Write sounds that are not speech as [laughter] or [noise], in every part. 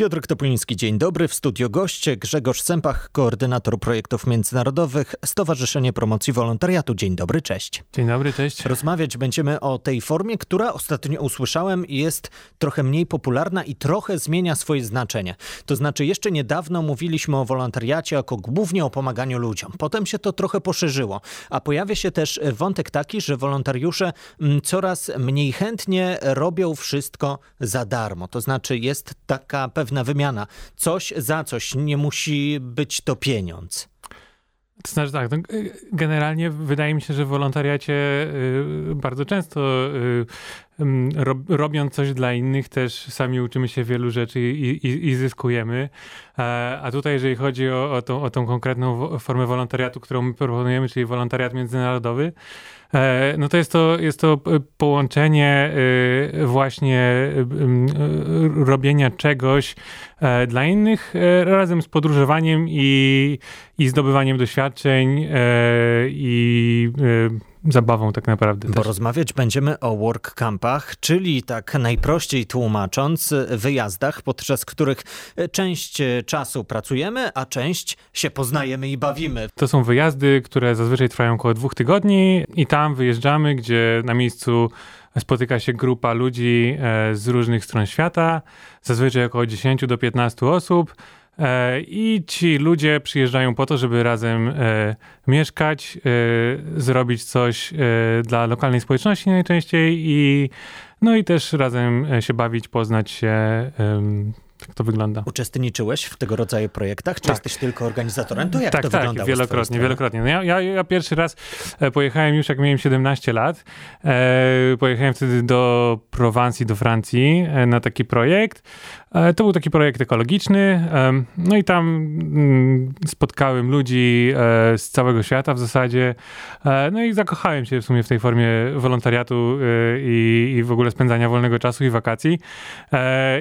Piotr Topuliński, dzień dobry. W studio goście Grzegorz Sępach, koordynator projektów międzynarodowych, Stowarzyszenie Promocji Wolontariatu. Dzień dobry, cześć. Dzień dobry, cześć. Rozmawiać będziemy o tej formie, która ostatnio usłyszałem jest trochę mniej popularna i trochę zmienia swoje znaczenie. To znaczy jeszcze niedawno mówiliśmy o wolontariacie jako głównie o pomaganiu ludziom. Potem się to trochę poszerzyło, a pojawia się też wątek taki, że wolontariusze mm, coraz mniej chętnie robią wszystko za darmo. To znaczy jest taka pewna wymiana. Coś za coś, nie musi być to pieniądz. To znaczy tak, no, generalnie wydaje mi się, że w wolontariacie y, bardzo często y, robiąc coś dla innych też sami uczymy się wielu rzeczy i, i, i zyskujemy. A tutaj jeżeli chodzi o, o, tą, o tą konkretną formę wolontariatu, którą my proponujemy, czyli wolontariat międzynarodowy, E, no to jest to, jest to połączenie y, właśnie y, robienia czegoś e, dla innych e, razem z podróżowaniem i, i zdobywaniem doświadczeń i zabawą tak naprawdę. Bo też. rozmawiać będziemy o work campach, czyli tak najprościej tłumacząc, wyjazdach, podczas których część czasu pracujemy, a część się poznajemy i bawimy. To są wyjazdy, które zazwyczaj trwają około dwóch tygodni i tam wyjeżdżamy, gdzie na miejscu spotyka się grupa ludzi e, z różnych stron świata, zazwyczaj około 10 do 15 osób E, I ci ludzie przyjeżdżają po to, żeby razem e, mieszkać, zrobić coś dla lokalnej społeczności najczęściej i no i też razem się bawić, poznać się. Tak to wygląda. Uczestniczyłeś w tego rodzaju projektach? Czy tak. jesteś tylko organizatorem? To jak tak, to tak, wyglądało? wielokrotnie, wielokrotnie. No ja, ja, ja, pierwszy raz pojechałem już jak miałem 17 lat. pojechałem wtedy do Prowansji, do Francji na taki projekt. E, to był taki projekt ekologiczny, no i tam mm, spotkałem ludzi e, z całego świata w zasadzie, e, no i zakochałem się w sumie w tej formie wolontariatu i, i w ogóle spędzania wolnego czasu i wakacji.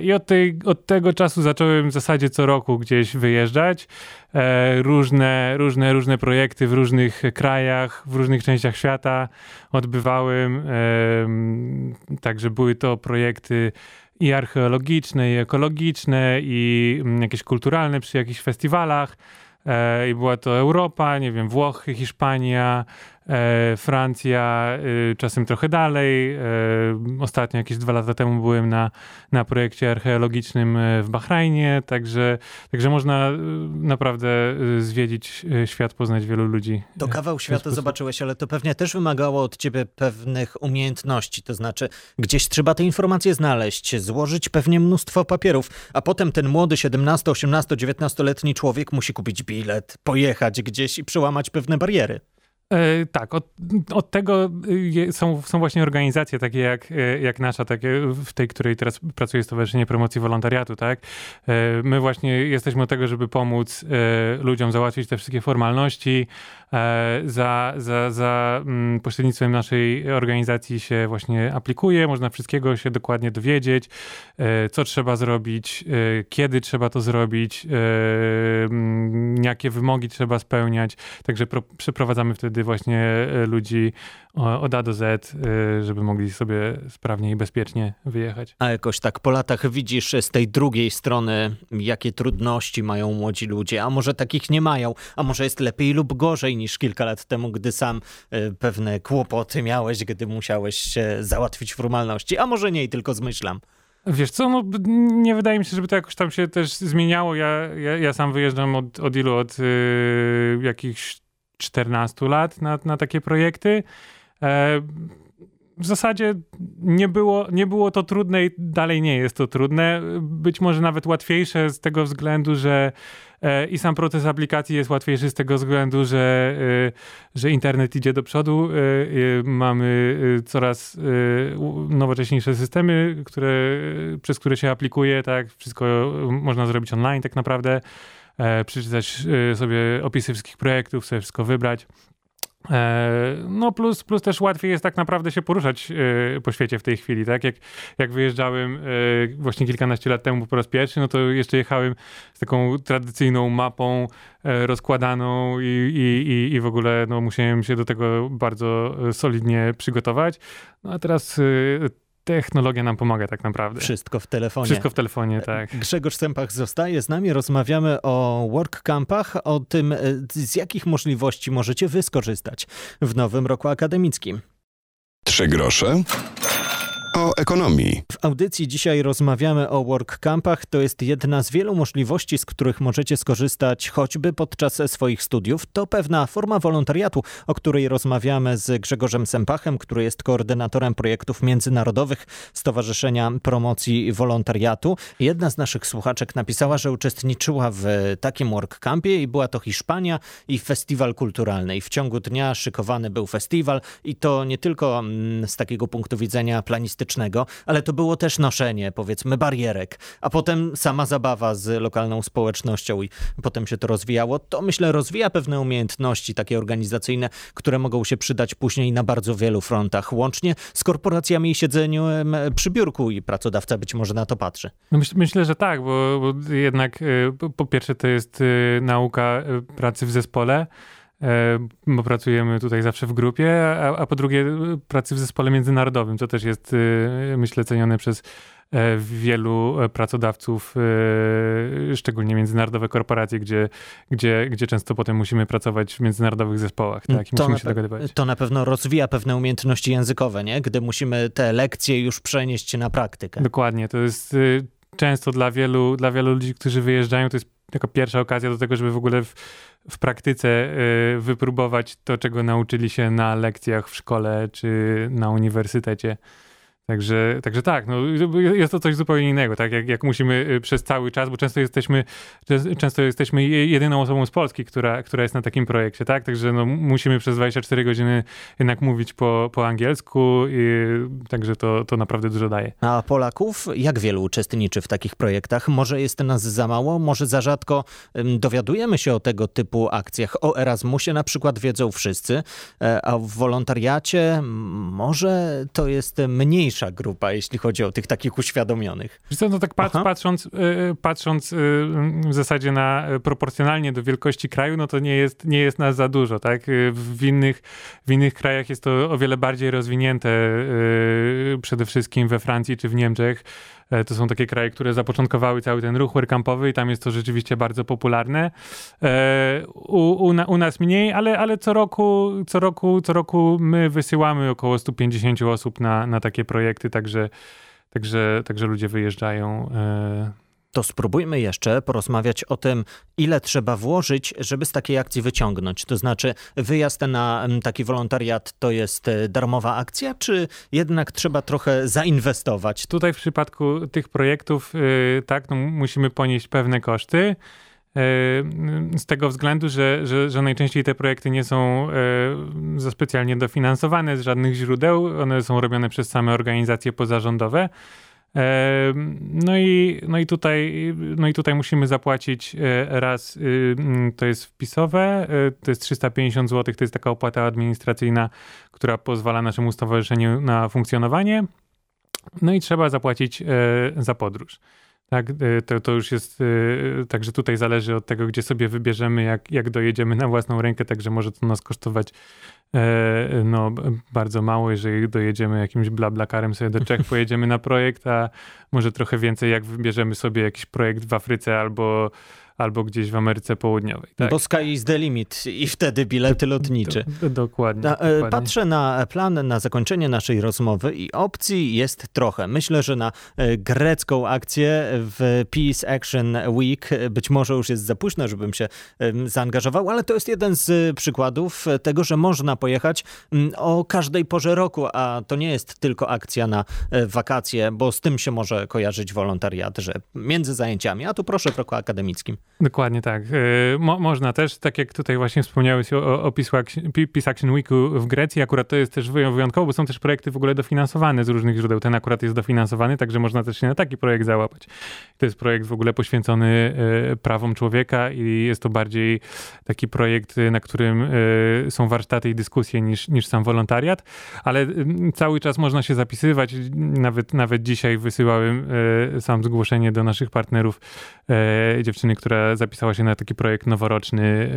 I od, tej, od tego czasu zacząłem w zasadzie co roku gdzieś wyjeżdżać. Różne, różne, różne projekty w różnych krajach, w różnych częściach świata odbywałem. Także były to projekty i archeologiczne, i ekologiczne, i mm, jakieś kulturalne przy jakichś festiwalach. E, I była to Europa, nie wiem, Włochy, Hiszpania, E, Francja, e, czasem trochę dalej. E, ostatnio jakieś dwa lata temu byłem na, na projekcie archeologicznym w Bahrajnie, także, także można naprawdę zwiedzić świat, poznać wielu ludzi. To kawał świata zobaczyłeś, ale to pewnie też wymagało od ciebie pewnych umiejętności, to znaczy gdzieś trzeba te informacje znaleźć, złożyć pewnie mnóstwo papierów, a potem ten młody 17, 18, 19-letni człowiek musi kupić bilet, pojechać gdzieś i przełamać pewne bariery. E, tak, od, od tego y, są, są właśnie organizacje takie jak, e, jak nasza, takie w tej, której teraz pracuje Stowarzyszenie Promocji Wolontariatu, tak? E, my właśnie jesteśmy od tego, żeby pomóc ludziom załatwić te wszystkie formalności. Za, za, za mm, pośrednictwem naszej organizacji się właśnie aplikuje, można wszystkiego się dokładnie dowiedzieć, co trzeba zrobić, kiedy trzeba to zrobić, mm, jakie wymogi trzeba spełniać. Także pro, przeprowadzamy wtedy właśnie e, ludzi od A do Z, e, żeby mogli sobie sprawnie i bezpiecznie wyjechać. A jakoś tak po latach widzisz z tej drugiej strony, jakie trudności mają młodzi ludzie, a może takich nie mają, a może jest lepiej lub gorzej niż kilka lat temu, gdy sam e, pewne kłopoty miałeś, gdy musiałeś załatwić formalności, a może nie i tylko zmyślam. Wiesz co, no nie wydaje mi się, żeby to jakoś tam się też zmieniało. Ja, ja, ja sam wyjeżdżam od, od ilu? Od yy, jakichś 14 lat na, na takie projekty. E, w zasadzie nie było, nie było to trudne i dalej nie jest to trudne. Być może nawet łatwiejsze z tego względu, że e, i sam proces aplikacji jest łatwiejszy z tego względu, że, e, że internet idzie do przodu. Mamy coraz nowocześniejsze systemy, które, przez które się aplikuje, tak? Wszystko można zrobić online tak naprawdę. E, przeczytać e, sobie opisy wszystkich projektów, sobie wszystko wybrać. E, no plus, plus też łatwiej jest tak naprawdę się poruszać po świecie w tej chwili, tak? Jak, jak wyjeżdżałem właśnie kilkanaście lat temu po raz pierwszy, no to jeszcze jechałem z taką tradycyjną mapą rozkładaną i, i, i w ogóle no, musiałem się do tego bardzo solidnie przygotować. No a teraz technologia nam pomaga tak naprawdę. Wszystko w telefonie. Wszystko w telefonie, tak. Grzegorz Sępach zostaje z nami. Rozmawiamy o workcampach, o tym, z jakich możliwości możecie wy skorzystać w nowym roku akademickim. Trzy grosze ekonomii. W audycji dzisiaj rozmawiamy o workcampach. To jest jedna z wielu możliwości, z których możecie skorzystać choćby podczas swoich studiów. To pewna forma wolontariatu, o której rozmawiamy z Grzegorzem Sempachem, który jest koordynatorem projektów międzynarodowych Stowarzyszenia Promocji Wolontariatu. Jedna z naszych słuchaczek napisała, że uczestniczyła w takim workcampie i była to Hiszpania i festiwal kulturalny. I w ciągu dnia szykowany był festiwal i to nie tylko mm, z takiego punktu widzenia planistycznego, ale to było też noszenie, powiedzmy, barierek, a potem sama zabawa z lokalną społecznością i potem się to rozwijało. To myślę rozwija pewne umiejętności takie organizacyjne, które mogą się przydać później na bardzo wielu frontach, łącznie z korporacjami i siedzeniem przy biurku i pracodawca być może na to patrzy. No myśl, myślę, że tak, bo, bo jednak y, po pierwsze to jest y, nauka y, pracy w zespole, bo pracujemy tutaj zawsze w grupie, a, a, po drugie pracy w zespole międzynarodowym, co też jest, e, myślę, cenione przez e, wielu pracodawców, szczególnie międzynarodowe korporacje, gdzie, gdzie, gdzie często potem musimy pracować w międzynarodowych zespołach. Tak? I to, musimy się dogadywać. to na pewno rozwija pewne umiejętności językowe, nie? gdy musimy te lekcje już przenieść na praktykę. Dokładnie. To jest często dla wielu, dla wielu ludzi, którzy wyjeżdżają, to jest jako pierwsza okazja do tego, żeby w ogóle w, w praktyce y, wypróbować to, czego nauczyli się na lekcjach w szkole czy na uniwersytecie. Także, także tak, no, jest to coś zupełnie innego, tak? Jak, jak musimy y, przez cały czas, bo często jesteśmy, często jesteśmy jedyną osobą z Polski, która, która jest na takim projekcie, tak? Także no, musimy przez 24 godziny jednak mówić po, po angielsku, i, także to, to naprawdę dużo daje. A Polaków, jak wielu uczestniczy w takich projektach? Może jest nas za mało, może za rzadko dowiadujemy się o tego typu akcjach. O Erasmusie na przykład wiedzą wszyscy, e, a w wolontariacie może to jest mniejsze mniejsza grupa, jeśli chodzi o tych takich uświadomionych. Co, no tak patrz, patrząc, y, patrząc y, w zasadzie na y, proporcjonalnie do wielkości kraju, no to nie jest, nie jest nas za dużo, tak? W innych, w innych krajach jest to o wiele bardziej rozwinięte, przede wszystkim we Francji czy w Niemczech. E, to są takie kraje, które zapoczątkowały cały ten ruch werkampowy i tam jest to rzeczywiście bardzo popularne. E, u, u, u, nas mniej, ale, ale co, roku, co, roku, co roku my wysyłamy około 150 osób na, na takie projekty, także, także, także ludzie wyjeżdżają. E, to spróbujmy jeszcze porozmawiać o tym, ile trzeba włożyć, żeby z takiej akcji wyciągnąć. To znaczy, wyjazd na taki wolontariat to jest e, darmowa akcja, czy jednak trzeba trochę zainwestować? Tutaj w przypadku tych projektów, yy, tak, no, musimy ponieść pewne koszty. Y, z tego względu, że, że, że, najczęściej te projekty nie są y, za specjalnie dofinansowane z żadnych źródeł. One są robione przez same organizacje pozarządowe. No i, no, i tutaj, no i tutaj musimy zapłacić e, raz, y, mm, to jest wpisowe, e, to jest 350 zł, to jest taka opłata administracyjna, która pozwala naszemu stowarzyszeniu na funkcjonowanie. No i trzeba zapłacić e, za podróż. Tak, to, to już jest, także tutaj zależy od tego, gdzie sobie wybierzemy, jak, jak dojedziemy na własną rękę, także może to nas kosztować E, no, bardzo mało, jeżeli dojedziemy jakimś blablakarem sobie do Czech, [laughs] pojedziemy na projekt, a może trochę więcej, jak wybierzemy sobie jakiś projekt w Afryce albo albo gdzieś w Ameryce Południowej. Tak? Bo sky is the limit i wtedy bilety lotnicze. Do, dokładnie, e, dokładnie. Patrzę na plan na zakończenie naszej rozmowy i opcji jest trochę. Myślę, że na e, grecką akcję w Peace Action Week być może już jest za późno, żebym się zaangażował, ale to jest jeden z przykładów tego, że można pojechać o każdej porze roku, a to nie jest tylko akcja na e, wakacje, bo z tym się może kojarzyć wolontariat, że między zajęciami, a tu proszę w roku akademickim. Dokładnie tak. Y, mo można też, tak jak tutaj właśnie wspomniałeś o, o Peace Action Weeku w Grecji, akurat to jest też wyjątkowo, bo są też projekty w ogóle dofinansowane z różnych źródeł. Ten akurat jest dofinansowany, także można też się na taki projekt załapać. To jest projekt w ogóle poświęcony y, prawom człowieka i jest to bardziej taki projekt, y, na którym są warsztaty i dyskusje niż, niż sam wolontariat, ale cały czas można się zapisywać. Nawet, nawet dzisiaj wysyłałem sam zgłoszenie do naszych partnerów dziewczyny, która zapisała się na taki projekt noworoczny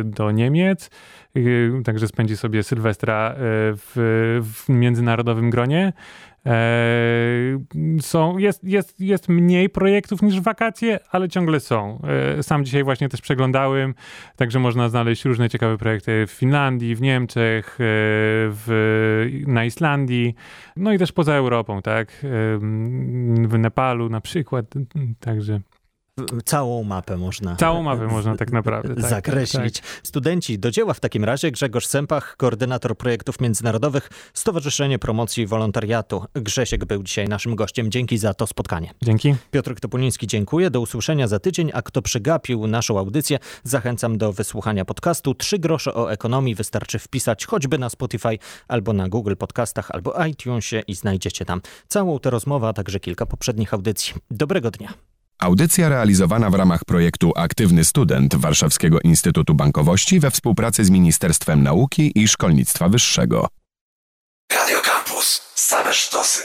e, do Niemiec. E, także spędzi sobie Sylwestra e, w, w międzynarodowym gronie. Są, jest, jest, jest mniej projektów niż wakacje, ale ciągle są. Sam dzisiaj właśnie też przeglądałem, także można znaleźć różne ciekawe projekty w Finlandii, w Niemczech, w, na Islandii, no i też poza Europą, tak? W Nepalu na przykład. Także całą mapę można. Całą mapę można tak naprawdę tak, zakreślić. Tak. Studenci do dzieła w takim razie Grzegorz Sępach, koordynator projektów międzynarodowych, Stowarzyszenie Promocji Wolontariatu. Grzesiek był dzisiaj naszym gościem. Dzięki za to spotkanie. Dzięki. Piotr Topuliński, dziękuję. Do usłyszenia za tydzień, a kto przegapił naszą audycję, zachęcam do wysłuchania podcastu. Trzy grosze o ekonomii wystarczy wpisać choćby na Spotify albo na Google Podcastach albo iTunesie i znajdziecie tam całą tę rozmowę, a także kilka poprzednich audycji. Dobrego dnia. Audycja realizowana w ramach projektu Aktywny Student Warszawskiego Instytutu Bankowości we współpracy z Ministerstwem Nauki i Szkolnictwa Wyższego. Radio Campus. Same sztosy.